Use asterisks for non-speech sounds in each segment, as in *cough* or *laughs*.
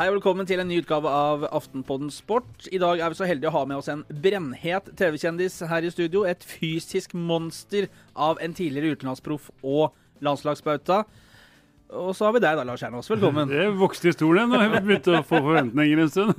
Hei og velkommen til en ny utgave av Aftenpodden Sport. I dag er vi så heldige å ha med oss en brennhet TV-kjendis her i studio. Et fysisk monster av en tidligere utenlandsproff og landslagsbauta. Og så har vi deg da, Lars Kjernås. Velkommen. *laughs* Det vokste i stolen. og Jeg begynte å få forventninger en stund.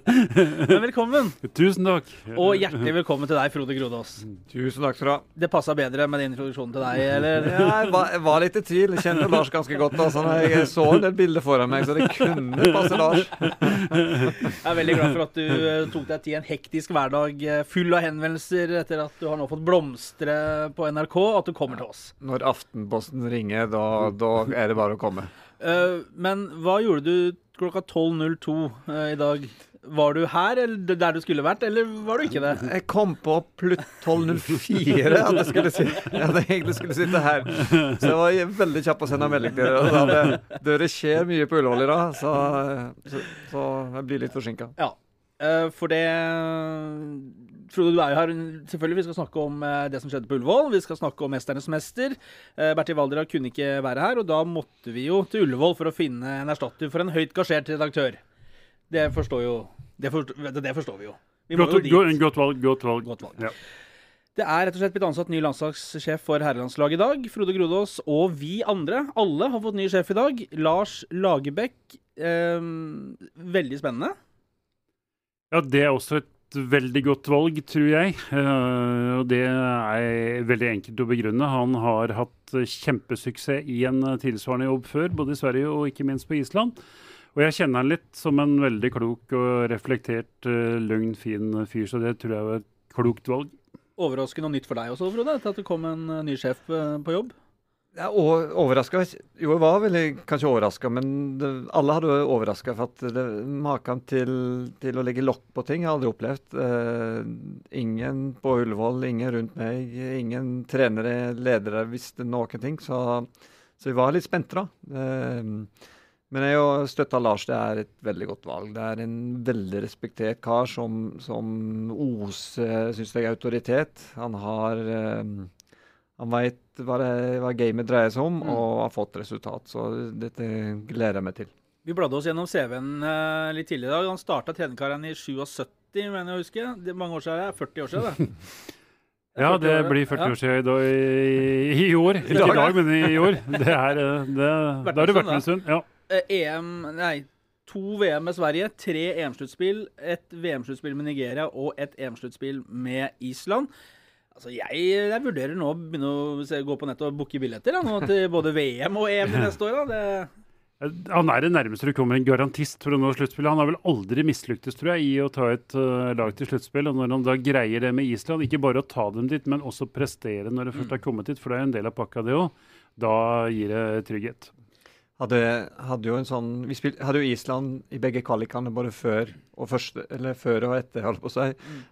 *laughs* Men velkommen. Tusen takk. Og hjertelig velkommen til deg, Frode Grodås. Tusen takk skal du ha. Det passa bedre med den introduksjonen til deg, eller? Ja, jeg, var, jeg var litt i tvil. Jeg kjenner Lars ganske godt. Altså, jeg så en del bilder foran meg, så det kunne passe Lars. Jeg er veldig glad for at du eh, tok deg tid en hektisk hverdag eh, full av henvendelser etter at du har nå fått blomstre på NRK, at du kommer til oss. Når Aftenposten ringer, da, da er det bare å komme. Uh, men hva gjorde du klokka 12.02 uh, i dag? Var du her, eller der du skulle vært, eller var du ikke det? Jeg kom på plutt 12.04 at jeg, skulle si, at jeg egentlig skulle sitte her. Så jeg var veldig kjapp å sende melding til dere. Det, det skjer mye på Ullevål i dag, så, så, så jeg blir litt forsinka. Ja. Eh, for det Frode, du er jo her. Selvfølgelig, Vi skal snakke om eh, det som skjedde på Ullevål. Vi skal snakke om Mesternes mester. Eh, Bertil Valdra kunne ikke være her, og da måtte vi jo til Ullevål for å finne en erstatter for en høyt gasjert redaktør. Det forstår jo Det, forstår, det forstår vi jo. Vi Godt, jo godt valg. Godt valg. Godt valg. Ja. Det er rett og slett blitt ansatt ny landslagssjef for herrelandslaget i dag. Frode Grodås og vi andre, alle, har fått ny sjef i dag. Lars Lagerbäck. Eh, veldig spennende. ja, det er også et veldig godt valg, tror jeg. Eh, og det er veldig enkelt å begrunne. Han har hatt eh, kjempesuksess i en eh, tilsvarende jobb før, både i Sverige og ikke minst på Island. Og jeg kjenner han litt som en veldig klok og reflektert, lugn, fin fyr, så det tror jeg var et klokt valg. Overraskende og nytt for deg også, Frode, at det kom en eh, ny sjef eh, på jobb. Ja, overraska Jo, jeg var veldig kanskje overraska, men alle hadde overraska. For at det, maken til, til å legge lokk på ting har jeg aldri opplevd. Uh, ingen på Ullevål, ingen rundt meg, ingen trenere, ledere visste noen ting. Så, så vi var litt spente, da. Uh, men jeg støtta Lars. Det er et veldig godt valg. Det er en veldig respektert kar som, som oser, syns jeg, autoritet. Han har uh, han veit hva, det- hva gamet dreier seg om, Mm. og har fått resultat. Så dette gleder jeg meg til. Vi bladde oss gjennom CV-en eh, litt tidligere i dag. Han starta trenerkarrieren i 77, mener jeg å huske. Det er mange år siden. det er 40 år siden, det. *laughs* Ja, det år, blir 40 år siden i, i, i år. Ikke i dag, men i år. Det er, eh, det, da har det vært en stund. Ja. Eh, EM Nei. To VM med Sverige, tre EM-sluttspill, et VM-sluttspill med Nigeria og et EM-sluttspill med Island. Altså, jeg, jeg vurderer nå å begynne å se, gå på nettet og booke billetter da, nå til både VM og EM neste år. Da. Det, Han er det nærmeste du kommer en garantist for å nå sluttspillet. Han har vel aldri mislyktes, tror jeg, i å ta et uh, lag til sluttspill. Og når han da greier det med Island, ikke bare å ta dem dit, men også prestere når det først har kommet dit, for det er en del av pakka, det òg, da gir det trygghet. Hadde, hadde jo en sånn Vi spil, hadde jo Island i begge kvalikene både før og første, eller før og etter, holdt på å si.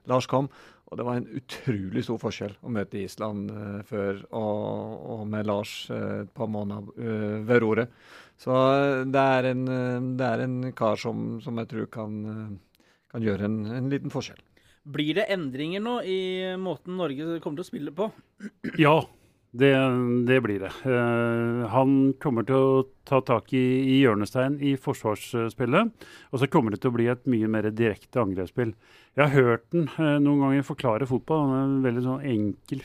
Lars kom, og det var en utrolig stor forskjell å møte Island uh, før og, og med Lars uh, et par måneder uh, ved roret. Så det er en, det er en kar som, som jeg tror kan, kan gjøre en, en liten forskjell. blir det endringer nå i måten Norge kommer til å spille på? Ja, det, det blir det. Eh, han kommer til å ta tak i, i hjørnestein i forsvarsspillet. Og så kommer det til å bli et mye mer direkte angrepsspill. Jeg har hørt den eh, noen ganger forklare fotball. Han er en veldig sånn enkel,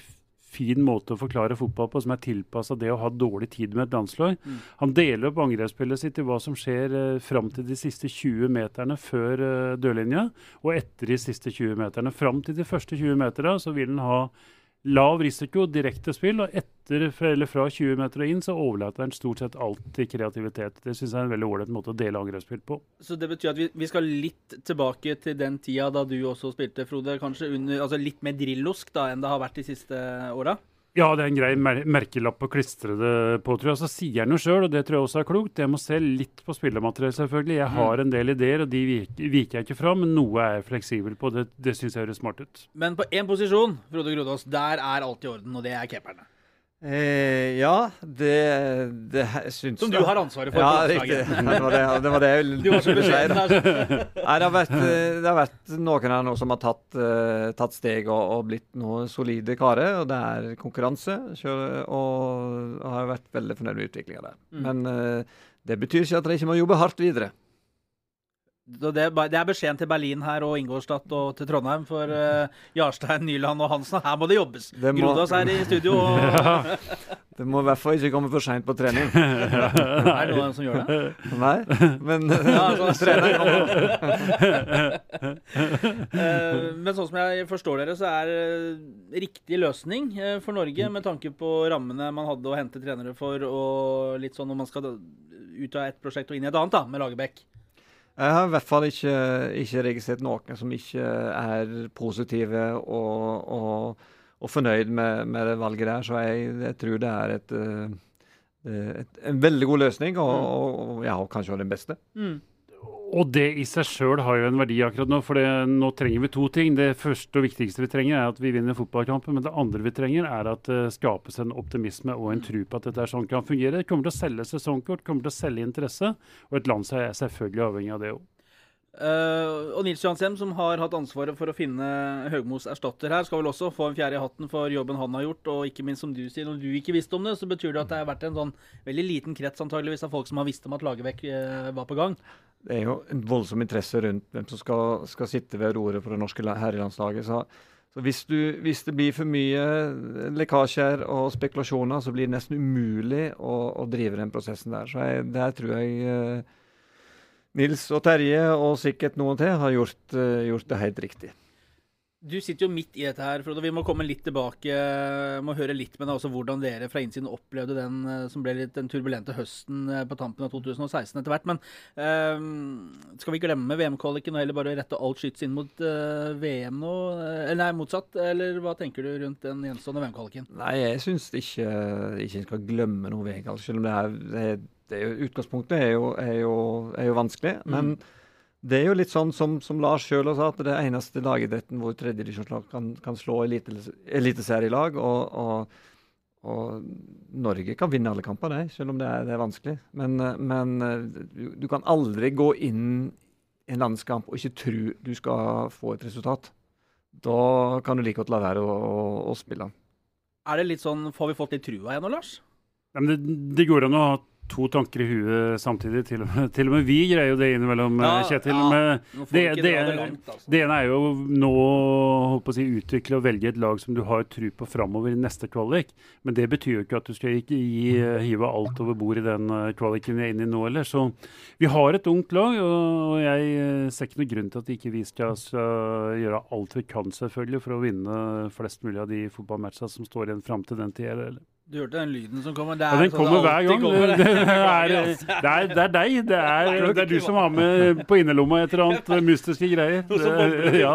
fin måte å forklare fotball på som er tilpassa det å ha dårlig tid med et landslag. Mm. Han deler opp angrepsspillet sitt i hva som skjer eh, fram til de siste 20 meterne før eh, dørlinja, og etter de siste 20 meterne. Fram til de første 20 meterne så vil han ha lav risiko, direkte spill, og etter eller fra 20 meter og inn så overlater han stort sett alt til kreativitet. Det syns jeg er en veldig ålreit måte å dele angrepsspill på. Så det betyr at vi, vi skal litt tilbake til den tida da du også spilte, Frode. Kanskje under, altså litt mer drillosk da enn det har vært de siste åra? Ja, det er en grei mer merkelapp å klistre det på, tror jeg. Så sier han jo sjøl, og det tror jeg også er klokt, jeg må se litt på spillemateriell, selvfølgelig. Jeg har en del ideer, og de viker, viker jeg ikke fra, men noe er jeg fleksibel på. Det, det syns jeg høres smart ut. Men på én posisjon, Frode Grodås, der er alt i orden, og det er keeperne. Eh, ja, det, det syns Som du har ansvaret for. Ja, riktig. *laughs* Det var det, det, var det jeg Du var så skulle si. *laughs* Nei, det har vært, eh, det har vært noen her nå som har tatt, uh, tatt steg og, og blitt noen solide karer. Og det er konkurranse. Kjører, og har vært veldig fornøyd med utviklinga der. Mm. Men uh, det betyr ikke at dere ikke må jobbe hardt videre. Det, er beskjeden til Berlin her og Ingolstadt og til Trondheim for uh, Jarstein, Nyland og Hansen. Her må det jobbes. Det må... Grodås er i studio. Og... *laughs* ja. Det må i hvert fall ikke komme for seint på trening. *laughs* er det noen som gjør det? Nei, men *laughs* ja, altså, trener uh, men sånn som jeg forstår dere, så er uh, riktig løsning uh, for Norge med tanke på rammene man hadde å hente trenere for, og litt sånn når man skal ut av et prosjekt og inn i et annet, da, med Lagerbäck. Jeg har i hvert fall ikke, ikke registrert noen som ikke er positive og, og, og fornøyd med, med, det valget der. Så jeg, jeg tror det er et, eh, et, en veldig god løsning, og, og ja, kanskje den beste. Mm. Og det i seg sjøl har jo en verdi akkurat nå, for det, nå trenger vi to ting. Det første og viktigste vi trenger, er at vi vinner fotballkampen. Men det andre vi trenger, er at det skapes en optimisme og en tro på at dette er sånn kan fungere. Det kommer til å selge sesongkort, kommer til å selge interesse. Og et land er selvfølgelig avhengig av det òg. Uh, og Nils Johansem, som har hatt ansvaret for å finne Høgmos erstatter her, skal vel også få en fjerde i hatten for jobben han har gjort. Og ikke minst, som du sier, når du ikke visste om det, så betyr det at det har vært en sånn veldig liten krets antageligvis av folk som har visst om at Lagerbäck uh, var på gang. Det er jo en voldsom interesse rundt hvem som skal, skal sitte ved roret for det norske herrelandslaget. Så, så hvis, du, hvis, det blir for mye lekkasjer og spekulasjoner, så blir det nesten umulig å, å drive den prosessen der. Så jeg, der tror jeg uh, Nils og Terje, og sikkert noen til, har gjort, uh, gjort, det helt riktig. Du sitter jo midt i dette her, Frode. Vi må komme litt tilbake. må høre litt med deg også hvordan dere fra innsiden opplevde den eh, som ble litt den turbulente høsten eh, på tampen av 2016 etter hvert. Men uh, skal vi glemme VM-kvaliken og heller bare rette alt skyts inn mot uh, VM nå? Eller nei, motsatt. Eller hva tenker du rundt den gjenstående VM-kvaliken? Nei, jeg syns ikke, ikke skal glemme noe VM, selv om det er, det jo, utgangspunktet er jo, er jo, er jo vanskelig. Mm. Det er jo litt sånn som, som Lars sjøl sa, at det er eneste lagidretten hvor tredjedivisjonslag kan, kan slå eliteserielag. Og, og, og, Norge kan vinne alle kamper, det, selv om det er, det er vanskelig. Men, men du, du, kan aldri gå inn i en landskamp og ikke tro du skal få et resultat. Da kan du like godt la være å, å, å spille. Er det litt sånn, Får vi fått litt trua igjen nå, Lars? Ja, det, det, går an å ha to tanker i huet samtidig. Til og med, til og med vi greier jo det innimellom, ja, eh, Kjetil. Ja, det, det, det, altså. det, ene er jo nå å si, utvikle og velge et lag som du har tro på framover i neste kvalik. Men det betyr jo ikke at du skal ikke gi, hive alt over bord i den eh, kvaliken vi er inne i nå heller. Så vi har et ungt lag, og jeg eh, ser ikke noen grunn til at ikke vi skal, gjøre alt vi kan selvfølgelig for å vinne flest mulig av de fotballmatchene som står igjen fram til den tid. Eller? Du hørte den lyden som kommer? ja, den kommer hver gang. Kommer. *laughs* Det, er, *laughs* det, er, det, er, deg. Det er, det er, du som har med på innerlomma et eller annet mystiske greier. *laughs* Det, ja,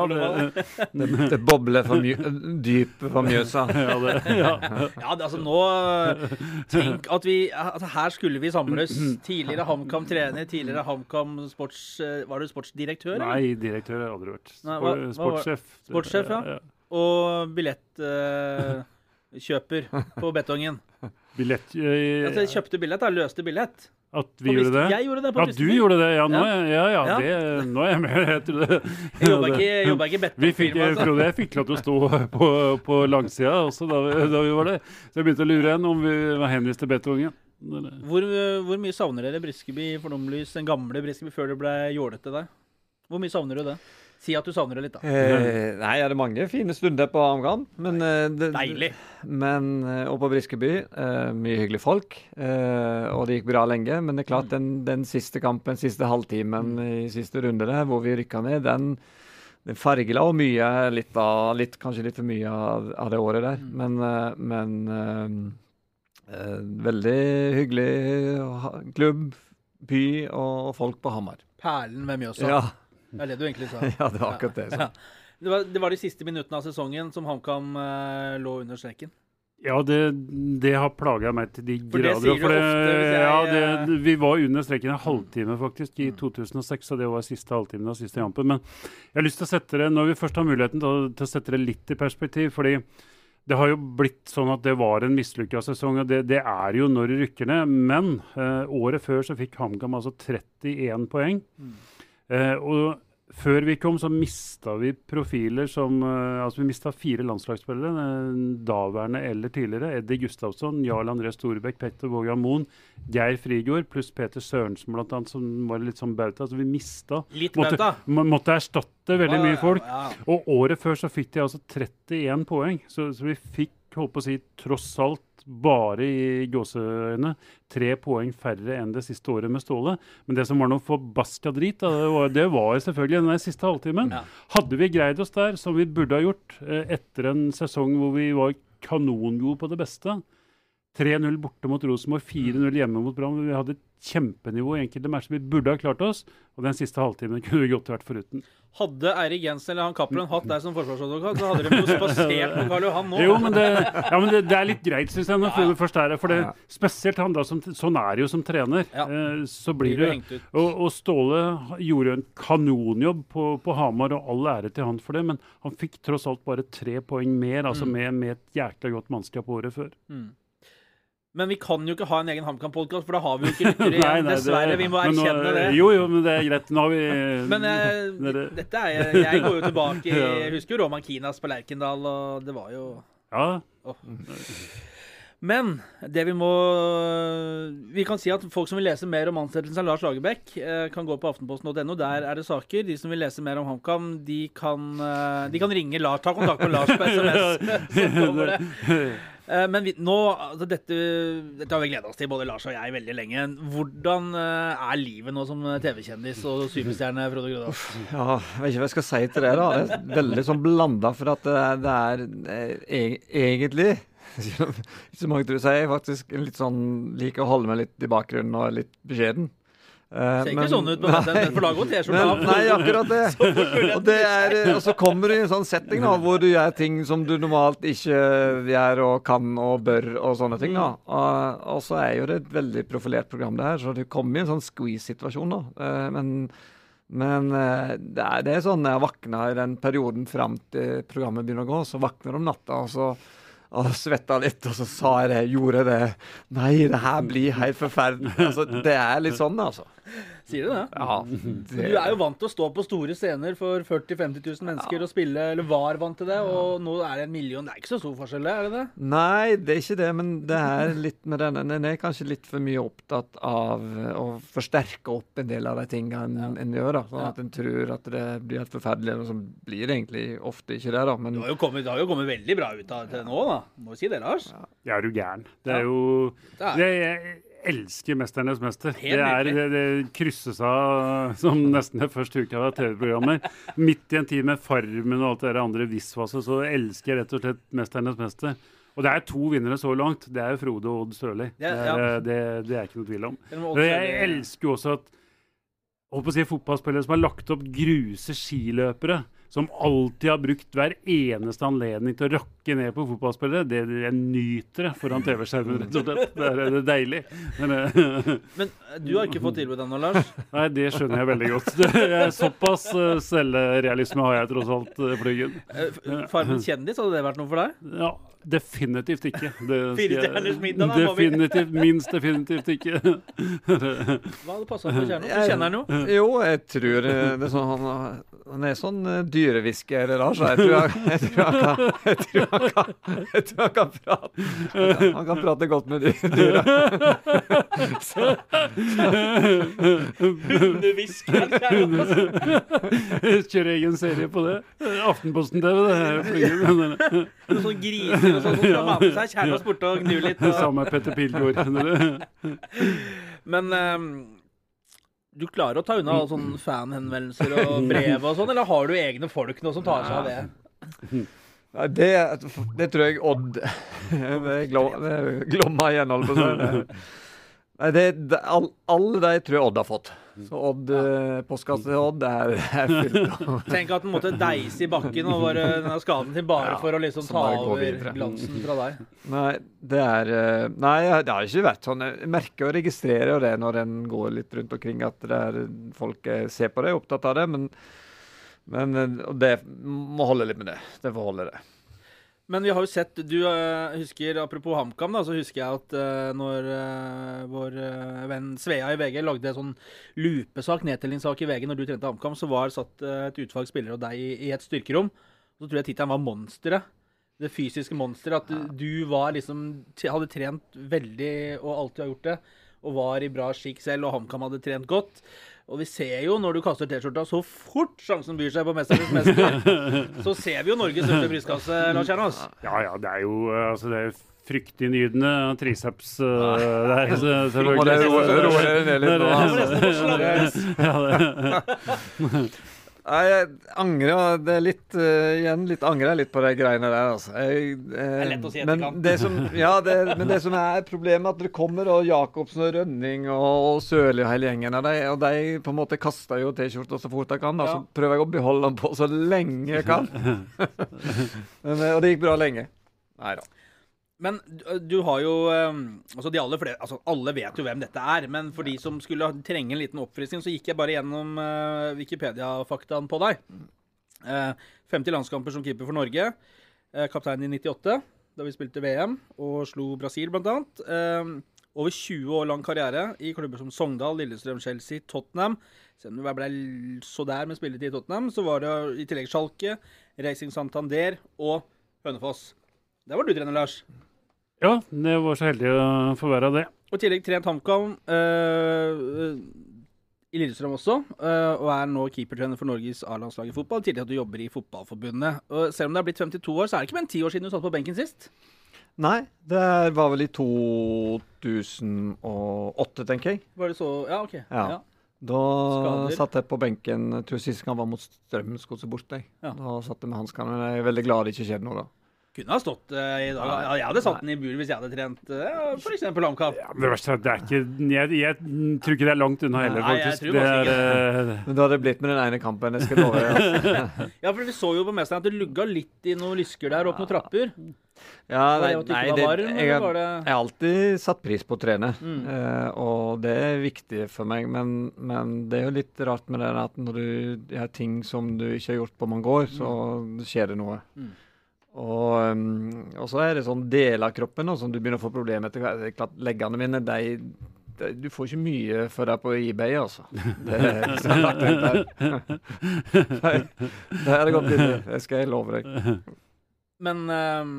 det, bobler for mye, dyp for Mjøsa. Ja, ja. ja altså nå Tenk at vi altså Her skulle vi samles. Tidligere HamKam trener, tidligere HamKam sports... Var du sportsdirektør? Nei, direktør har jeg aldri vært. Sportssjef. Sportssjef, ja. Og billett... Uh, kjøper på *laughs* betongen. Billett jeg, altså, jeg kjøpte billett, da. Løste billett. At vi gjorde det? Jeg gjorde det på At du gjorde det? Ja, nå, er, ja, ja, ja. Det, nå er jeg med. Jeg trodde Jeg jobba ikke, jobba ikke betongfirma. Altså. Frode, jeg fikk lov til å stå på, på langsida også da vi, da vi, var der. Så jeg begynte å lure igjen om vi var henvist til betongen. Hvor, hvor, mye savner dere Briskeby Fornomlys, den gamle Briskeby, før det ble jålete der? Hvor mye savner du det? Si at du savner det litt, da. Eh, nei, det er mange fine stunder på Amgan. Men, eh, det, Deilig. Men, eh, og på Briskeby. Eh, mye hyggelige folk. Eh, og det gikk bra lenge. Men det er klart, mm. den, den siste kampen, siste halvtimen mm. i siste runde der, hvor vi rykka ned, den, den fargela og mye litt av, litt, Kanskje litt for mye av, av det året der. Mm. Men, eh, men veldig hyggelig klubb, by og folk på Hamar. Perlen ved Mjøsa. Ja. Det er det du egentlig sa. *laughs* ja, det var akkurat det. Ja. Det, var, det, var, de siste minuttene av sesongen som HamKam uh, lå under streken. Ja, det, det har plaga meg til de for grader. Det sier du ofte, jeg, ja, det, vi var under streken en halvtime faktisk i 2006, og det var siste halvtimen av siste jampen. Men jeg har lyst til å sette det, når vi først har muligheten til, til å sette det litt i perspektiv fordi det har jo blitt sånn at det var en mislykka sesong, og det, det, er jo når det rykker ned. Men eh, året før så fikk HamKam altså 31 poeng. Mm. Eh, og før vi kom, så mista vi profiler som uh, Altså, vi mista fire landslagsspillere. Daværende eller tidligere. Eddie Gustavsson, Jarl André Storebekk, Petter Vågan Moen, Geir Frigård pluss Peter Sørensen, blant annet, som var litt sånn bauta. Så vi mista Litt måtte, bauta. må- måtte erstatte veldig mye folk. Og året før så fikk de altså 31 poeng. Så, så vi fikk, holdt på å si, tross alt bare i gåseøyne tre poeng færre enn det siste året med Ståle. Men det som var noe forbaska drit, da, det var, det var selvfølgelig den siste halvtimen. Ja. Hadde vi greid oss der, som vi burde ha gjort, eh, etter en sesong hvor vi var kanongode på det beste 3-0 borte mot Rosenborg, 4-0 hjemme mot Brann. Vi hadde et kjempenivå i enkelte matcher. Vi burde ha klart oss, og den siste halvtimen *laughs* kunne vi godt vært foruten. Hadde Eirik Jensen eller han Cappelen hatt deg som forsvarsadvokat, så hadde de jo spasert på Karl Johan nå. Jo, men det, ja, men det, det er litt greit, syns jeg. Når Ja, først er det, for det, Spesielt han da som Sånn er det jo som trener. Ja. Eh, så Blir det og, og Ståle gjorde en kanonjobb på, på Hamar, og all ære til han for det. Men han fikk tross alt bare tre poeng mer, altså Mm. med, med et jækla godt mannskap året før. Mm. Men vi kan jo ikke ha en egen HamKam-podkast, for da har vi jo ikke *laughs* lyttere igjen. Dessverre. Vi må erkjenne nå- det. Jo, jo, men det er greit. Nå har vi Men eh, Dere- dette er jeg, jeg går jo tilbake i *laughs* Jeg husker jo Roman Kinas på Lerkendal, og det var jo Ja, Men det vi må Vi kan si at folk som vil lese mer om ansettelsen av Lars Lagerbäck, eh, kan gå på aftenposten.no. Der er det saker. De som vil lese mer om HamKam, de kan, eh, de kan ringe Lars. Ta kontakt med Lars på *laughs* SMS. Så kommer det. Eh, Men vi, nå, altså dette, dette har vi gleda oss til, både Lars og jeg, veldig lenge. Hvordan eh, er livet nå som TV-kjendis og superstjerne, Frode Grødal? Ja, jeg vet ikke hva jeg skal si til det. da. Det er veldig sånn blanda, for at det, det er eh, egentlig *laughs* Ikke så mange tror jeg er faktisk litt sånn liker å holde meg litt i bakgrunnen og er litt beskjeden. Eh, Ser ikke men- sånn ut på den, går T-skjorta av. nei, akkurat det. *laughs* Og, det er, eh, og så kommer du i en sånn setting da, hvor du gjør ting som du normalt ikke gjør og kan og bør og sånne ting. da. Og, og så er jo det et veldig profilert program, det her, så du kommer i en sånn squeeze-situasjon. da. Eh, Men, men det, er, det er sånn jeg våkner i den perioden fram til programmet begynner å gå, så våkner du om natta, og så og svetta litt, og så sa jeg det, gjorde jeg det. Nei, det her blir helt forferdelig. Altså, det er litt sånn, altså. Sier du det? Ja, Du er jo vant til å stå på store scener for 40 000-50 000 mennesker og spille, eller var vant til det, og nå er det en million. Det er ikke så stor forskjell, er det det? Nei, det er ikke det, men det er litt med den En er kanskje litt for mye opptatt av å forsterke opp en del av de tingene en, en gjør. da, Sånn Ja. at en tror at det blir helt forferdelig, og så blir det egentlig ofte ikke det. da, men Du har jo kommet, du har jo kommet veldig bra ut av det til nå, da. Må jo si det, Lars. Jeg er jo gæren. Det er jo Det er- det, elsker 'Mesternes mester'. Det, er, det, det krysses av som nesten det første uka av TV-programmer. Midt i en tid med Farmen og alt det andre visvaset, så elsker jeg rett og slett 'Mesternes mester'. Og det er to vinnere så langt. Det er jo Frode og Odd Sørli. Ja, Det, ja. er- det, det er ikke noe tvil om. Jeg elsker jo også at å si fotballspillere som har lagt opp gruse skiløpere, som alltid har brukt hver eneste anledning til å rakke ned på fotballspillere, det, det jeg nyter det foran TV-skjermen, rett og slett. Det er, det er deilig. Men, eh, Men eh, du har ikke fått tilbud ennå, Lars. *laughs* nei, det skjønner jeg veldig godt. Såpass eh, selvrealisme har jeg tross alt, Flyggen. Farmen kjendis, hadde det vært noe for deg? Ja, definitivt ikke. Det skal Fire jeg- stjerners middag, da, Definitivt. Minst definitivt ikke. *laughs* Hva hadde passa for Kjerno? Du kjenner han jo. Jo, jeg tror det er sånn, han, han er sånn eh, dyrehvisker, Lars. Jeg tror han, jeg tror han Jeg tror han jeg *laughs* tror han kan prate han kan, prate godt med dy- dyra. Hundehvisker. Kjøre egen serie på det. Aftenposten-TV, det er Flyggen. Noen sånne griser og sånn som skal mate seg. Kjerno borte og gnu litt. Og... Sammen med Petter Pilgaard. Men um du klarer å ta unna sånn fanhenvendelser og brev og sånn, eller har du egne folk nå som tar seg av det? Ja, det, det tror jeg Odd *laughs* Glomma igjen, holdt på å si. Nei, det, det, all, alle de tror jeg Odd har fått. Så Odd, ja. postkasse til Odd er, er fylt *laughs* av Tenk at den måtte deise i bakken og bare skaden til bare Ja, for å liksom ta over glansen fra deg. Nei, det er eh, Nei, det har ikke vært sånn. Jeg merker og registrerer jo det når en går litt rundt omkring, at det er folk eh, ser på det, er opptatt av det. Men, men eh, det må holde litt med det. Det får holde det. Men vi har jo sett Du uh, husker, apropos HamKam, da, så husker jeg at uh, når uh, vår venn Svea i VG lagde en sånn lupesak, nedtellingssak i VG når du trente HamKam, så var satt et utvalg spillere og deg i, i et styrkerom. Så tror jeg tittelen var 'Monsteret'. Det fysiske monsteret. At du, du var liksom Hadde trent veldig, og alltid har gjort det, og var i bra skikk selv, og HamKam hadde trent godt. Og vi ser jo når du kaster T-skjorta, så fort sjansen byr seg på 'Mesternes mester', så ser vi jo Norges største brystkasse, Lars Kjernås. Ja ja, det er jo altså det er fryktinngytende triceps uh, der. Så, selvfølgelig. Roe ned litt nå. Jeg angrer det er litt uh, igjen litt angrer jeg litt på de greiene der. Altså. Jeg, uh, det er lett å si men det som, ja, det, men det som er problemet, at det kommer og Jacobsen og Rønning og, og Sørli og hele gjengen. av dem, og de på en måte kaster jo T-skjorta så fort de kan. Da, ja. Så prøver jeg å beholde den på så lenge jeg kan. *laughs* men, og det gikk bra lenge. Nei da. Men du har jo altså de aller flere, altså Alle vet jo hvem dette er. Men for de som skulle trenge en liten oppfriskning, så gikk jeg bare gjennom uh, Wikipedia-faktaen på deg. Uh, 50 landskamper som keeper for Norge. Kaptein i 98, da vi spilte VM, og slo Brasil bl.a. Uh, over 20 år lang karriere i klubber som Sogndal, Lillestrøm, Chelsea, Tottenham. Selv om du ble så der med spilletid i Tottenham, så var det i tillegg Sjalke, Racing Santander og Hønefoss. Der var du trener, Lars. Ja, det var så heldig å få være det. Og i tillegg trent HamKam øh, i Lillestrøm også, øh, og er nå keepertrener for Norges A-landslag i fotball. Tidligere at du jobber i Fotballforbundet. Og selv om det er blitt 52 år, så er det ikke mer enn ti år siden du satt på benken sist? Nei, det var vel i 2008, tenker jeg. Var det så Ja, OK. Ja. ja. Da Skader. satt jeg på benken jeg tror sist gang var mot Strømsgodset borte. Ja. Da satt jeg med hanskene, men jeg er veldig glad det ikke skjedde noe da. Kunne ha stått uh, i dag. Ja, jeg hadde satt den i bur hvis jeg hadde trent uh, f.eks. Longcap. Ja, det verste er det er ikke jeg, jeg, tror ikke det er langt unna heller, faktisk. Nei, jeg tror det er, uh, Men da hadde blitt med den ene kampen, jeg skal love. Ja. *laughs* ja, for vi så jo på Mesteren at det lugga litt i noen lysker der, opp noen trapper. Ja, nei, nei det, varm, jeg, har, jeg, har alltid satt pris på å trene, mm. uh, og det er viktig for meg. Men, men, det er jo litt rart med det at når du har ting som du ikke har gjort på mange år, så mm. skjer det noe. Mm. Og, um, og, så er det sånn del av kroppen som du begynner å få problemer med. hvert. leggene mine de, de, Du får ikke mye for deg på eBay, altså. Det, det, det er *laughs* det litt Det skal jeg love deg. Men um,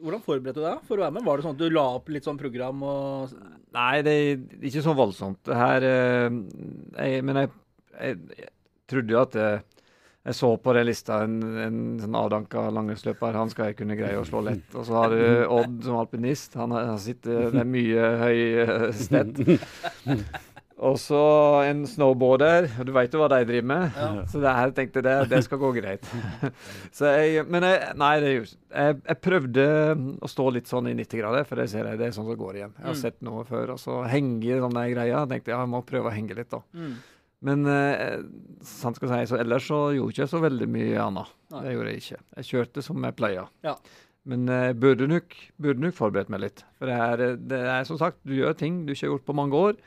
hvordan forberedte du deg for å være med? Var det sånn at du la opp litt sånn program og Nei, det er ikke så voldsomt. Her, uh, jeg, men jeg, jeg, jeg trodde jo at uh, jeg så på den lista en, en sånn avdanka langrennsløper. Han skal jeg kunne greie å slå lett. Og så har du Odd som alpinist. Han, han sitter med mye høy sted. Og så en snowboarder. Du veit jo hva de driver med. Ja. Så det her tenkte jeg det, skal gå greit. *laughs* så jeg, men jeg, nei, det jeg, jeg, prøvde å stå litt sånn i 90 grader, for det ser jeg, det er sånn som går igjen. Jeg har mm. sett noe før. Og så henge i sånne greier. Tenkte ja, jeg må prøve å henge litt, da. Mm. Men eh, sant skal si, så ellers så gjorde jeg ikke så veldig mye annet. Nei. Det gjorde jeg ikke. Jeg kjørte som jeg pleier. Ja. Men eh, burde, nok, burde nok forberedt meg litt. For det er, det er, som sagt, du gjør ting du ikke har gjort på mange år.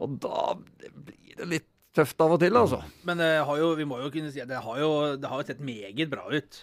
Og da blir det litt tøft av og til, altså. Men det har jo, vi må jo kunne si at det har jo, det har jo sett meget bra ut.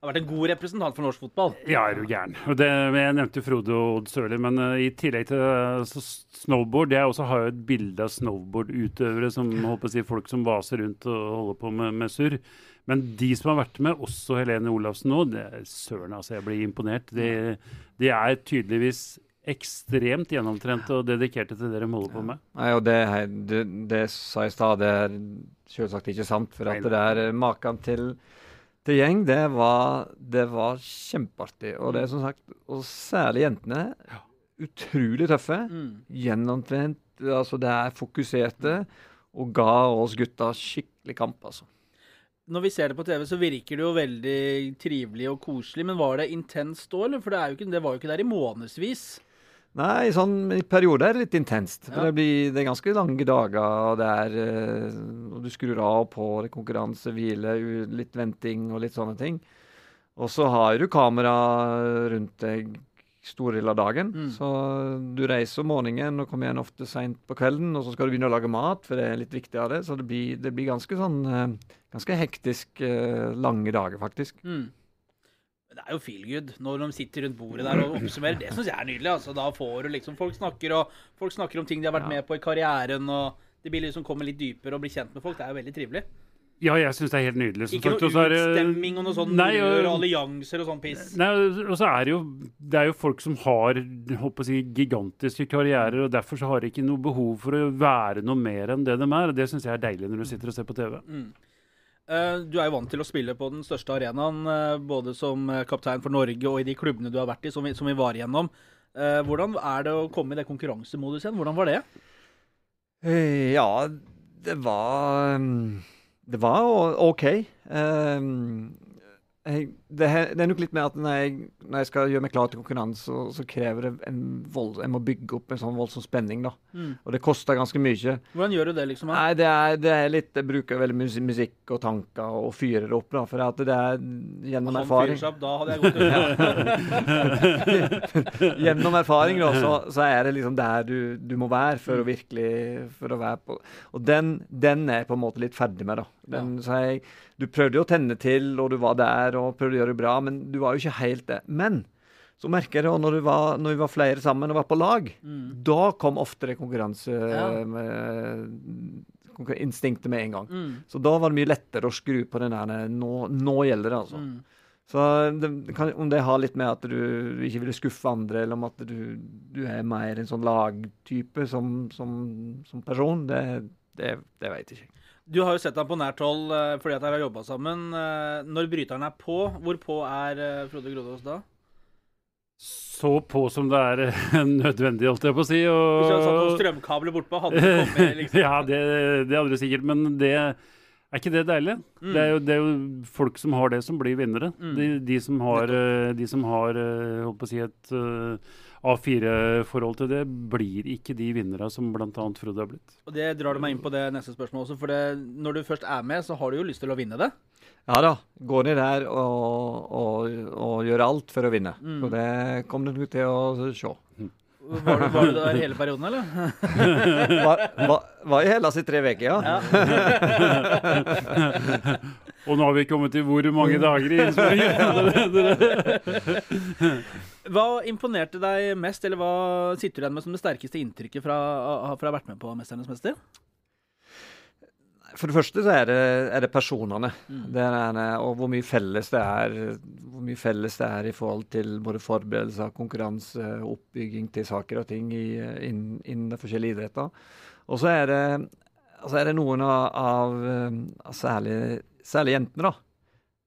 Har vært en god representant for norsk fotball. Ja, er du gæren. Jeg nevnte Frode og Odd Sørli, men uh, i tillegg til uh, snowboard Jeg også har jo et bilde av snowboardutøvere, som håper å si folk som vaser rundt og holder på med, med surr. Men de som har vært med, også Helene Olafsen nå, det søren, altså. Jeg blir imponert. De, de er tydeligvis ekstremt gjennomtrente og dedikerte til det de holder på med. Nei, og det, det, det sa jeg i stad, det er selvsagt ikke sant. For at det er maken til til gjeng, det var, det var kjempeartig. Og det er som sagt, og særlig jentene, utrolig tøffe. Mm. Gjennomtrent. altså Det er fokuserte. Og ga oss gutta skikkelig kamp, altså. Når vi ser det på TV, så virker det jo veldig trivelig og koselig. Men var det intenst da, eller? For det, er jo ikke, det var jo ikke der i månedsvis. Nei, sånn, i perioder er det litt intenst. Ja. det, blir, det er ganske lange dager, og det er eh, og du skrur av og på, det er konkurranse, hvile, litt venting og litt sånne ting. Og så har du kamera rundt deg store deler av dagen. Mm. Så du reiser om morgenen og kommer igjen ofte seint på kvelden, og så skal du begynne å lage mat, for det er litt viktig av det. Så det blir, det blir ganske sånn eh, ganske hektisk eh, lange dager, faktisk. Mm. Det er jo feel good når de sitter rundt bordet der og oppsummerer. Det syns jeg er nydelig. altså. Da får du liksom Folk snakker, og, folk snakker om ting de har vært med på i karrieren, og de blir liksom kommer litt dypere og blir kjent med folk. Det er jo veldig trivelig. Ja, jeg syns det er helt nydelig. Ikke noe det- utstemming og noe sånn Nei, og- og allianser og sånn piss. Nei, og så er det jo Det er jo folk som har håper å si, gigantiske karrierer, og derfor så har de ikke noe behov for å være noe mer enn det de er. og Det syns jeg er deilig når du sitter og ser på TV. Eh, Du er jo vant til å spille på den største arenaen, eh, både som eh, kaptein for Norge og i de klubbene du har vært i, som vi, som vi var igjennom. Eh, Hvordan er det å komme i det konkurransemodus igjen? Hvordan var det? Eh, Ja, det var um, Det var OK. Jeg, det, det er nok litt med at når jeg, når jeg skal gjøre meg klar til konkurranse, så, så krever det en vold, Jeg må bygge opp en sånn voldsom spenning, da. Mm. Og det koster ganske mye. Hvordan gjør du det, liksom? Nei, det er, det er litt Jeg bruker veldig mye musikk og tanker og fyrer det opp, da. For at det er gjennom sånn erfaring. opp, da hadde jeg gått ut. *laughs* Gjennom erfaring, da, så, så er det liksom der du, du må være for å virkelig for å være på Og den, den er jeg på en måte litt ferdig med, da. Den, så jeg, du prøvde jo å tenne til, og du var der og prøvde å gjøre det bra, men du var jo ikke helt det. Men så merker jeg det når, du var, når vi var flere sammen og var på lag. Da kom oftere det konkurranse... Ja. med- Instinktet med en gang. Mm. Så da var det mye lettere å skru på den der Nå, nå gjelder det, altså. Mm. Så det, kan, om det har litt med at du ikke ville skuffe andre, eller om at du, du er mer en sånn lagtype som, som, som person, det, det, det vet jeg ikke. Du har jo sett ham på nært hold eh, fordi at dere har jobba sammen. Eh, Når bryteren er på, hvor på er eh, Frode Grodås da? Så på som det er *laughs* nødvendig, holdt jeg på å si. Hvis du hadde satt noen Og, strømkabler bortpå, *laughs* hadde du kommet liksom ja, det, det hadde du sikkert, men det er ikke det deilig? Mm. Det, er jo, det er jo folk som har det, som blir vinnere. Mm. De, de som har, de som har holdt på å si et A4-forhold til det, blir ikke de vinnere som bl.a. Frode har blitt. Og det drar du meg inn på det neste spørsmålet også, for det, når du først er med, så har du jo lyst til å vinne det. Ja da, gå ned der og, og, og gjøre alt for å vinne. Mm. Og det kommer du til å se. Var du, var du der hele perioden, eller? *laughs* Var, var, var i Hellas i tre uker, ja. *laughs* Og nå har vi kommet til hvor mange dager i innspillingen? *laughs* Hva imponerte deg mest, eller hva sitter du igjen med som det sterkeste inntrykket fra, fra å ha vært med på 'Mesternes mester'? For det første så er det, er det personene. Mm. Det er, og hvor mye felles det er hvor mye felles det er i forhold til både forberedelser, konkurranse, oppbygging til saker og ting i, innen, innen de forskjellige idretter. Og så er det, altså er det noen av, av, særlig, særlig jentene, da.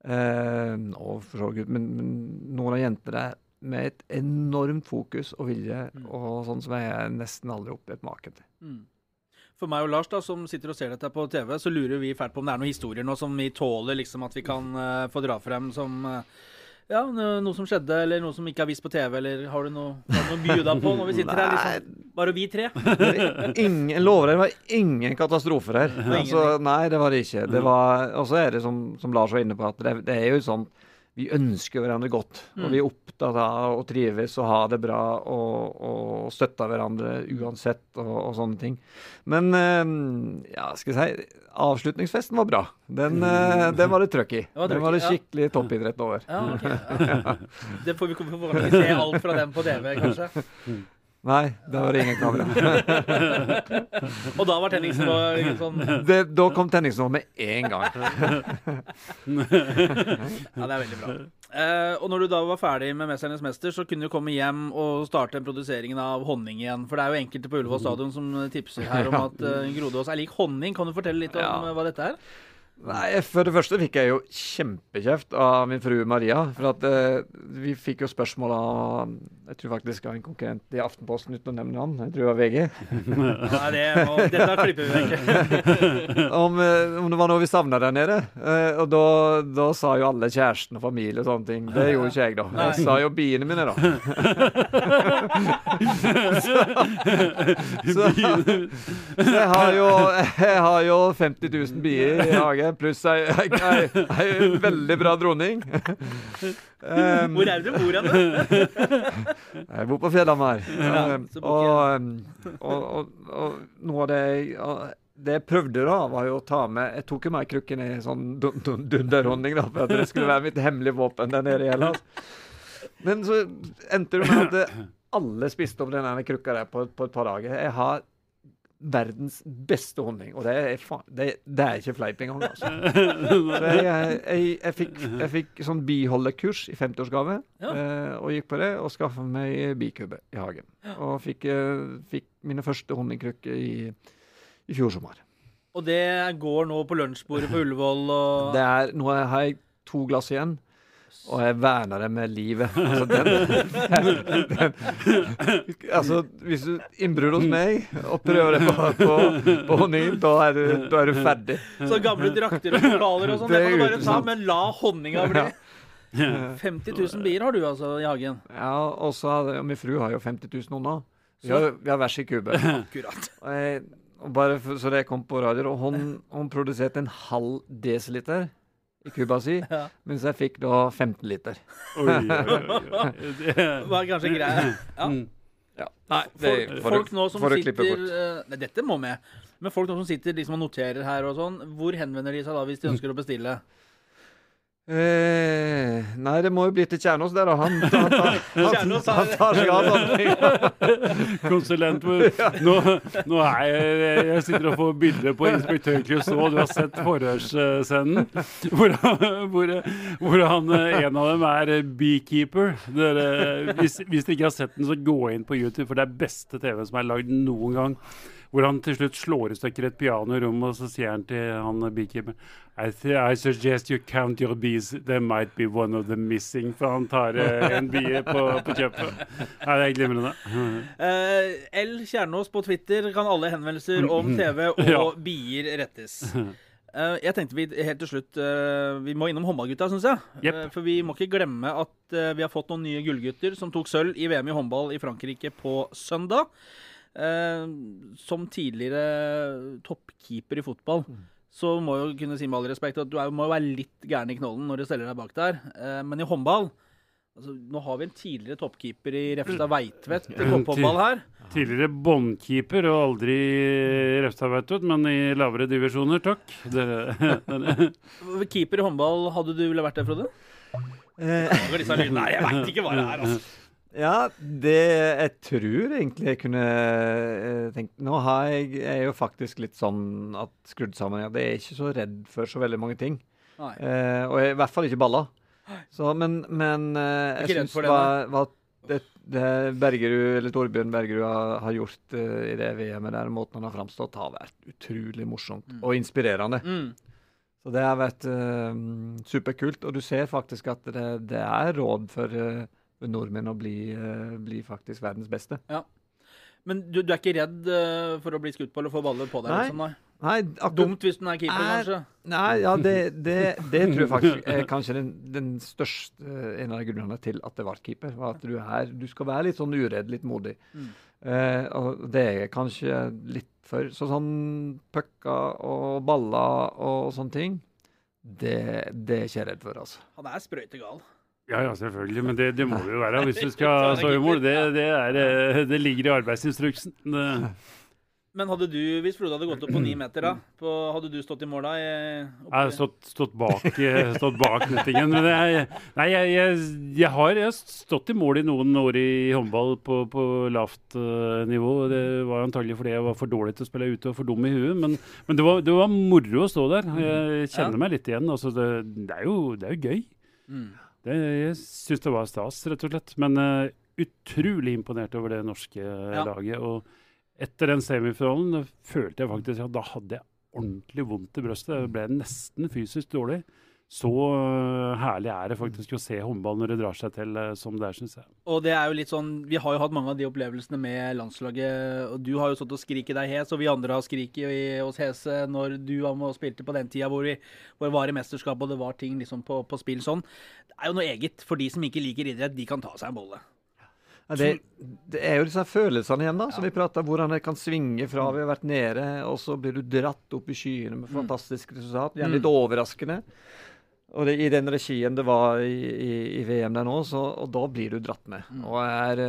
Eh, og for så vidt, men, men noen av jentene der med et enormt fokus og vilje, Mm. og sånn som jeg nesten aldri opplevd maken til. Mm. For meg og Lars, da, som sitter og ser dette på TV, så lurer vi fælt på om det er noen historier nå som vi tåler liksom at vi kan uh, få dra frem som uh, ja, noe som skjedde, eller noe som ikke er vist på TV, eller har du noe, har du noe på når vi sitter her? liksom? Bare vi tre? *laughs* Ingen, lover dere, det var ingen katastrofer her. *laughs* Altså, nei, det var det ikke. Det var, og så er det som, som Lars var inne på, at det, det er jo sånn Vi ønsker hverandre godt. Og vi er opptatt av å trives og ha det bra og, og støtte hverandre uansett og, og sånne ting. Men eh, ja, skal jeg si Avslutningsfesten var bra. Den, eh, den var det trøkk i. var Den var det ja. skikkelig toppidrett over. Ja, okay. Ja. Det får vi, se alt fra dem på TV, kanskje. *laughs* Nei, da var det ingen kamera. *laughs* Og da var tenningsnivået sånn Det, da kom tenningsnivået med en gang. *laughs* Ja, det er veldig bra. Eh, og når du da var ferdig med 'Mesternes mester', så kunne du komme hjem og starte produseringen av honning igjen. For det er jo enkelte på Ullevål stadion som tipser her om at uh, Grodås er lik honning. Kan du fortelle litt om Ja. eh, hva dette er? Nei, For det første fikk jeg jo kjempekjeft av min frue Maria. For at eh, vi fikk jo spørsmål av Jeg tror faktisk av en konkurrent i Aftenposten, uten å nevne han. Jeg tror det var VG. *laughs* Nei, det må, dette klipper vi vekk. *laughs* Om, eh, om det var noe vi savna der nede. Eh, og da, da sa jo alle kjæresten og familie og sånne ting. Det gjorde ikke jeg, da. Jeg sa jo biene mine, da. *laughs* så, så jeg har jo Jeg har jo 50 000 bier i hagen, pluss ei, ei, ei, ei veldig bra dronning. Um, *laughs* Hvor er det du bor hen? *laughs* jeg bor på Fjellhamar. Ja, Um, og, um, og, og, og noe av det jeg det jeg prøvde da, var jo å ta med Jeg tok jo med krukken i sånn dun- da, for at det skulle være mitt hemmelige våpen der nede i Hellas. Men så endte det med at alle spiste opp den krukka der på, på et par dager. Jeg har verdens beste honning, og det er, faen, det, det er ikke fleip engang, altså. *laughs* Så jeg, jeg, jeg, fikk, jeg fikk sånn biholdekurs i 50-årsgave, Ja. eh, og gikk på det og skaffa meg bikubbe i hagen. Og fikk, eh, fikk mine første honningkrukker i, i fjor sommer. Og det går nå på lunsjbordet på Ullevål og Det er, nå har jeg to glass igjen, og jeg verner det med livet. *laughs* Altså, den, den, altså hvis du innbrudd hos meg og prøver det på, på, på honningen, da er, du, da er du ferdig. Så gamle drakter og pokaler og sånn. Det Det kan du bare ta, men la honninga bli. 50 000 bier har du altså i hagen. Ja, og så min fru har jo 50 000 unger. Vi har, vi har hver sin kube. Akkurat. Og jeg, og bare for, så det kom på radio, og hun, hun produserte en halv desiliter i Cuba si, Ja. mens jeg fikk da 15 liter. Oi, oi, oi. Det, Var kanskje greit. Ja. Mm. Ja. Nei, Folk, folk nå som sitter eh, Nei, dette må med. Men folk nå som sitter liksom og noterer her og sånn, hvor henvender de seg da hvis de ønsker å bestille? Eh, nei, det må jo bli til Kjernås der, da. Han, han, tar- *laughs* han, han, tar seg av sånt. Konsulent *laughs* nå, nå er jeg Jeg sitter og får bilder på inspektør Clouseau. Du har sett forhørsscenen. Hvor, hvor, hvor han, eh, en av dem er beekeeper. Dere, hvis, hvis dere ikke har sett den, så gå inn på YouTube, for det er beste TV som er lagd noen gang. Hvor han til slutt slår i stykker et piano i rommet, og så sier han til han beekeeperen I, I suggest you count your bees. There might be one of them missing. For han tar eh, en bie på, på kjøpet. Nei, det er glimrende. Uh, L Kjernås på Twitter kan alle henvendelser om TV *laughs* og Ja. bier rettes. Uh, *laughs* jeg tenkte vi helt til slutt uh, Vi må innom håndballgutta, syns jeg. Yep. Uh, for vi må ikke glemme at vi har fått noen nye gullgutter som tok sølv i VM i håndball i Frankrike på søndag. Eh, som tidligere toppkeeper i fotball, så må jeg jo kunne si med all respekt at du er, må jo være litt gæren i knollen når du steller deg bak der. Eh, men i håndball altså, Nå har vi en tidligere toppkeeper i Refstad Veitvet i topphåndball her. Tidligere båndkeeper og aldri Refstad, Veitvet, men i lavere divisjoner, takk. *laughs* Keeper i håndball, hadde du ville vært det, Frode? Eh, lydene. Nei, jeg veit ikke hva det er, altså. Ja, det jeg tror egentlig jeg kunne eh, tenkt Nå har jeg, jeg er jo faktisk litt sånn at skrudd sammen at jeg er ikke så redd for så veldig mange ting. Eh, og jeg, i hvert fall ikke baller. Så, men men eh, jeg syns hva, det, det Bergerud, eller Torbjørn Bergerud har, har gjort eh, i det VM-et der, måten han har framstått, har vært utrolig morsomt og inspirerende. Mm. Så det har vært eh, superkult. Og du ser faktisk at det, det er råd for, eh, for nordmenn å bli, eh, bli faktisk verdens beste. Men du, du er ikke redd eh, for å bli skutt på eller få baller på deg? Nei. Liksom, nei. Nei, akkurat Dumt hvis du er keeper, Er- kanskje. Nei, ja, det, det, det tror jeg faktisk *laughs* er kanskje den, den største en av grunnene til at det ble keeper. var At du, er, du skal være litt sånn uredd, litt modig. Mm. Eh, og det er jeg kanskje litt for. Så sånn pucker og baller og sånne ting, det, det er ikke jeg redd for, altså. Han er sprøytegal. Ja, ja, selvfølgelig. Men det, det må det jo være hvis du skal *laughs* ha i. Det, det, er, eh, det ligger i arbeidsinstruksen. Det- Men hadde du, hvis Frode hadde gått opp på ni meter, da, på, hadde du stått i mål da? Jeg har stått, stått bak, eh, stått bak nettingen. Men jeg, nei, jeg, jeg, jeg, har, stått i mål i noen år i håndball på, på lavt uh, nivå. Det var antagelig fordi jeg var for dårlig til å spille ute og for dum i huet. Men, men det, var, det var moro å stå der. Jeg kjenner Ja. meg litt igjen. Altså, det, det, er jo, det er jo gøy. Mm. Det, jeg syns det var stas, rett og slett. Men uh, utrolig imponert over det norske eh, Ja. laget. Og etter den semifinalen følte jeg faktisk at da hadde jeg ordentlig vondt i brøstet. Jeg ble nesten fysisk dårlig. Så eh, herlig er det faktisk å se håndball når det drar seg til eh, som det er, syns jeg. Og det er jo litt sånn, Vi har jo hatt mange av de opplevelsene med landslaget. og Du har jo stått og skriket deg hes, og vi andre har skriket oss hese når du var med og spilte på den tida hvor vi hvor var i mesterskap og det var ting liksom på, på spill sånn. Det er jo noe eget. For de som ikke liker idrett, de kan ta seg en bolle. Ja, det, det er jo disse følelsene igjen, da, som vi prata om. Hvordan det kan svinge fra vi har vært nede, og så blir du dratt opp i skyene med fantastisk resultat. Gjerne litt overraskende. Og det, I den regien det var i, i, i VM der nå, så, og da blir du dratt med. Og, er,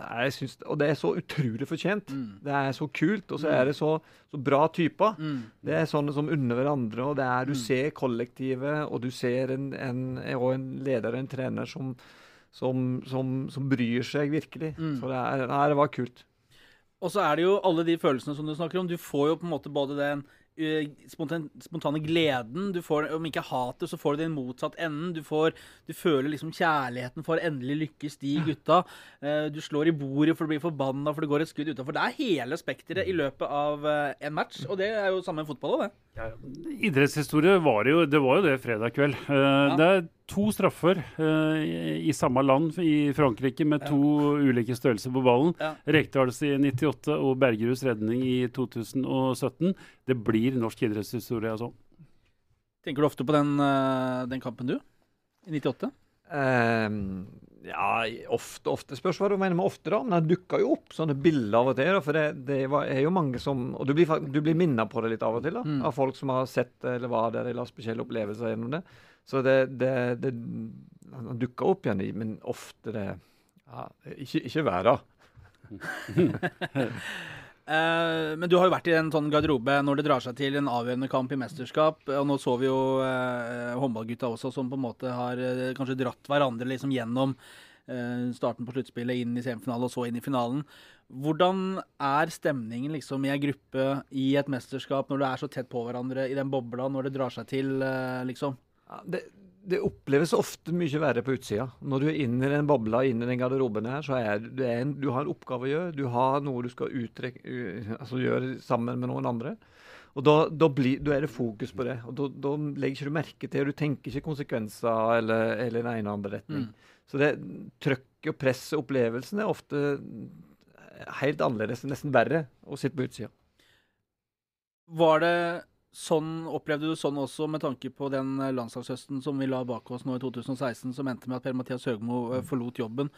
er, synes, og det er så utrolig fortjent. Det er så kult, og så er det så, så bra typer. Mm. Det er sånne som unner hverandre, og det er, du ser kollektivet, og du ser en, en, og en leder, en trener, som, som, som, som bryr seg virkelig. Mm. Så det, er, nei, det var kult. Og så er det jo alle de følelsene som du snakker om. Du får jo på en måte både den eh, spontan, spontane gleden, du får, om ikke hatet, så får du den motsatt enden. Du, får, du føler liksom kjærligheten for endelig lykkes, de gutta. Eh, Du slår i bordet for å bli forbanna for det går et skudd utafor. Det er hele spekteret i løpet av eh, en match, og det er jo samme i fotball òg, det. Idrettshistorie var jo det, var jo det fredag kveld. Eh, Det er to straffer uh, i, i samme land, i Frankrike, med to ulike størrelser på ballen. Ja. Rekdals i 98 og Bergeruds redning i 2017. Det blir norsk idrettshistorie, altså. Tenker du ofte på den, uh, den kampen, du? I 98? Ehm, ja, ofte, ofte spørs hva du mener med ofte, da. Men det dukker jo opp sånne bilder av og til. Da, for det, det er jo mange som Og du blir, du blir minnet på det litt av og til. da, Mm. Av folk som har sett eller var der eller har spesielle opplevelser gjennom det. Så det, det, det dukker opp igjen men ofte det ja, Ikke, ikke hver dag. *laughs* *laughs* Eh, men du har jo vært i en sånn garderobe når det drar seg til en avgjørende kamp i mesterskap. Og nå så vi jo uh, håndballgutta også som på en måte har uh, kanskje dratt hverandre liksom gjennom starten på sluttspillet, inn i semifinale og så inn i finalen. Hvordan er stemningen liksom i ei gruppe i et mesterskap når du er så tett på hverandre i den bobla, når det drar seg til, liksom? Ja, det, det oppleves ofte mye verre på utsida. Når du er inne i den bobla, inne i den garderoben her, så er du, er en, du har en oppgave å gjøre. Du har noe du skal uttrekke, altså gjøre sammen med noen andre. Og da, da, blir, da er det fokus på det. Og da, da legger ikke du merke til, og du tenker ikke konsekvenser eller, eller den ene eller andre retning. Så det trøkket og presset, opplevelsen, er ofte helt annerledes, nesten verre, å sitte på utsida. Var det sånn, Opplevde du sånn også med tanke på den eh, landslagshøsten som vi la bak oss nå i 2016, som endte med at Per-Mathias Høgmo eh, forlot jobben?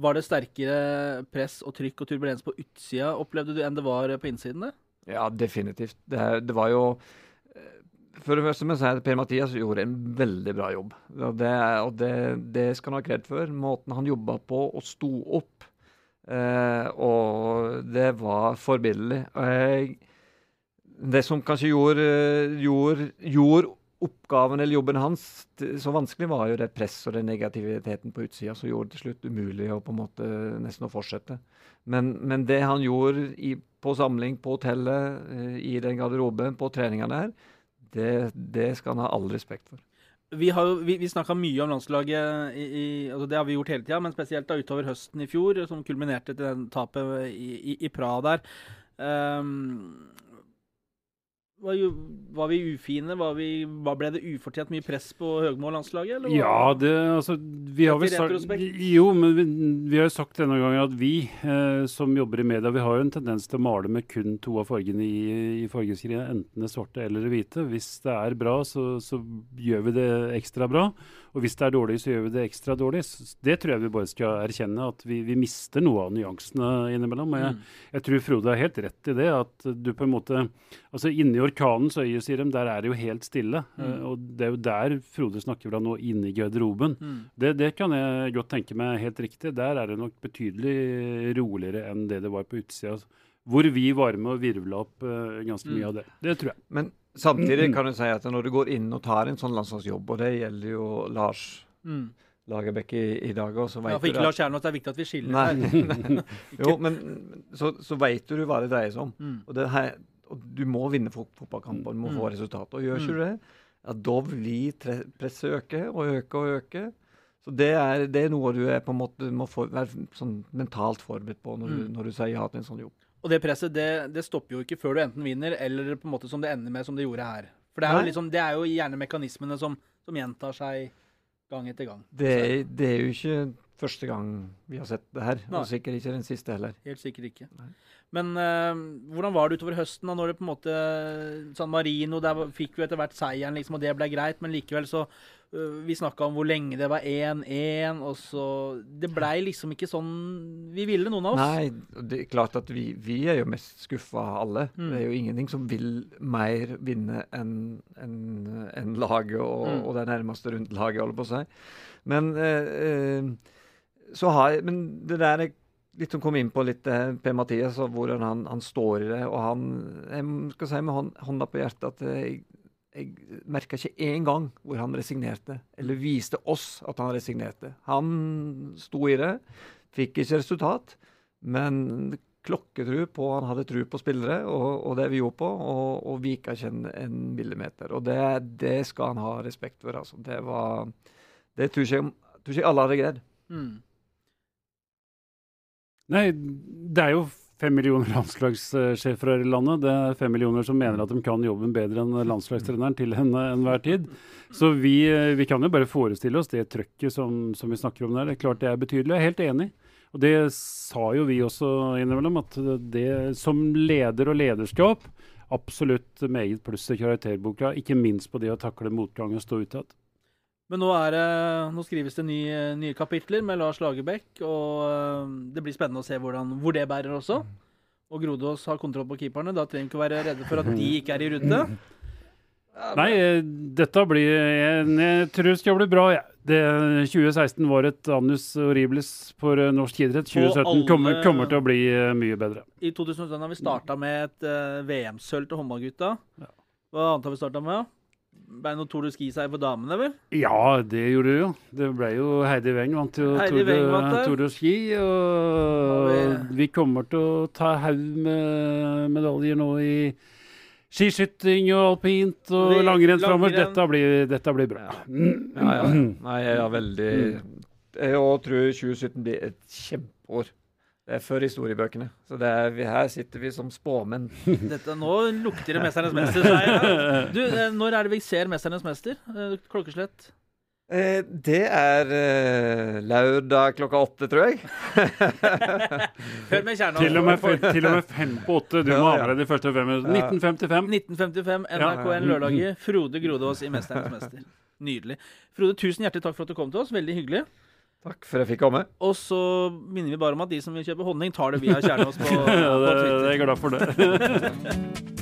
Var det sterkere press og trykk og turbulens på utsida, opplevde du, enn det var eh, på innsiden der? Ja, definitivt. Det, det var jo For det første må jeg si at Per-Mathias gjorde en veldig bra jobb. Og det, og det, det skal han ha kred for. Måten han jobba på og sto opp. Eh, og det var forbilledlig. Og jeg, det som kanskje gjorde, gjorde, gjorde oppgaven eller jobben hans så vanskelig, var jo det presset og den negativiteten på utsida som gjorde det til slutt umulig å på en måte nesten å fortsette. Men, men det han gjorde i, på samling på hotellet, eh, i den garderoben, på treningene her, det, det skal han ha all respekt for. Vi, har vi, vi snakka mye om landslaget, i, i, altså det har vi gjort hele tida, men spesielt da utover høsten i fjor, som kulminerte til den tapet i, i, i Praha der. Ehm, var, jo, var vi ufine? Var vi, ble det ufortjent mye press på Høgmo-landslaget? Ja, det altså Vi har vel sagt. Jo, men vi, vi har jo sagt denne gangen at vi eh, som jobber i media, vi har jo en tendens til å male med kun to av fargene i, i fargeskrinet, enten det svarte eller det hvite. Hvis det er bra, så, så gjør vi det ekstra bra. Og hvis det er dårlig, så gjør vi det ekstra dårlig. Det tror jeg vi bare skal erkjenne, at vi, vi mister noe av nyansene innimellom. Og jeg, Mm. jeg tror Frode har helt rett i det, at du på en måte Altså inni orkanens øye, sier de, der er det jo helt stille. Mm. Eh, og det er jo der Frode snakker fra nå, inne i garderoben. Mm. Det, det kan jeg godt tenke meg helt riktig. Der er det nok betydelig roligere enn det det var på utsida. Hvor vi var med og virvla opp uh, ganske mye Mm. av det. Det tror jeg. Men samtidig kan du si at når du går inn og tar en sånn landslagsjobb, og det gjelder jo Lars Mm. Lagerbäck i, i dag òg, så Ja, for ikke Lars Kjernås, det er viktig at vi skiller Nei. *laughs* *laughs* Jo, men så, så veit du hva det dreier seg om. Mm. Og, det her, og du må vinne fotballkampen, fotballkamper, du må Mm. få resultat. Og gjør ikke Mm. du det, ja, da blir presset øke og øke og øke. Så det er, det er noe du er på en måte må for, være sånn mentalt forberedt på når, du, Mm. når du sier ja til en sånn jobb. Og det presset det, det stopper jo ikke før du enten vinner, eller på en måte som det ender med som det gjorde her. For det er, jo, liksom, det er jo gjerne mekanismene som, som gjentar seg gang etter gang. Det det er jo ikke første gang vi har sett det her, Nei. og sikkert ikke den siste heller. Helt sikkert ikke. Nei. Men eh, hvordan var det utover høsten, da, når det på en måte San Marino Der fikk vi etter hvert seieren, liksom, og det ble greit, men likevel så øh, Vi snakka om hvor lenge det var 1-1, og så Det blei liksom ikke sånn vi ville, noen av oss. Nei, det er klart at vi, vi er jo mest skuffa alle. Mm. Det er jo ingenting som vil mer vinne enn en, en laget og, Mm. og det nærmeste rundt laget, holder på å si. Men eh, eh, så har Men det der er litt som kom inn på litt eh, Per-Mathias, og hvordan han, han står i det. Og han Jeg skal si med hånda på hjertet at jeg, jeg merka ikke én gang hvor han resignerte, eller viste oss at han resignerte. Han sto i det, fikk ikke resultat, men klokketru på Han hadde tru på spillere og, og det vi gjorde på, og, og vika ikke en, en millimeter. Og det, det skal han ha respekt for. Altså. Det var Det tror ikke, tror ikke alle hadde greid. Mm. Nei, det er jo fem millioner landslagssjefer her i landet. Det er fem millioner som mener at de kan jobben bedre enn landslagstreneren til en- enhver tid. Så vi, eh, vi kan jo bare forestille oss det trøkket som, som vi snakker om der. Det er klart det er betydelig. Jeg er helt enig. Og det sa jo vi også innimellom, at det som leder og lederskap absolutt meget pluss i karakterboka, ikke minst på det å takle motgang og stå utad. Men nå, det, nå skrives det nye, nye kapitler med Lars Lagerbäck, og øh, det blir spennende å se hvordan, hvor det bærer også. Og Grodås har kontroll på keeperne. Da trenger vi ikke være redde for at de ikke er i rute. Nei, eh, dette blir Jeg, Jeg tror det skal bli bra, Ja. Det, 2016 var et annus horribles for eh, norsk idrett. 2017 alle- kommer, kommer til å bli eh, mye bedre. I 2017 har vi starta med et uh, VM-sølv til håndballgutta. Ja. Hva annet har vi starta med? Ble noe Tour de Ski-seier for damene, vel? Ja, det gjorde det jo. Det ble jo Heidi Weng vant jo Heidi Tour de- Ski. Og vi- vi kommer til å ta haug med medaljer nå i skiskyting og alpint og Vi- langrenn framover. Dette, blir- dette blir bra. Ja, ja. Nei, jeg er veldig Jeg tror 2017 blir et kjempeår. Før historiebøkene. Så det er, vi, her sitter vi som spåmenn. *laughs* Dette, nå lukter det 'Mesternes mester'. jeg. Du, øh, når er det vi ser 'Mesternes mester'? Øh, Klokkeslett? Eh, det er eh, lørdag klokka åtte, tror jeg. *laughs* Hør med Kjernås. Til og, med, *laughs* til og med fem på åtte. Du Ja, må ja. ha de første fem. minuttene. 1955. 1955, NRK1 lørdager. Frode Grodås i 'Mesternes mester'. Nydelig. Frode, tusen hjertelig takk for at du kom til oss. Veldig hyggelig. Takk for at jeg fikk komme. Og så minner vi bare om at de som vil kjøpe honning, tar det via *laughs* Kjernås på, Ja, på det, Twitter. jeg er glad for det. *laughs*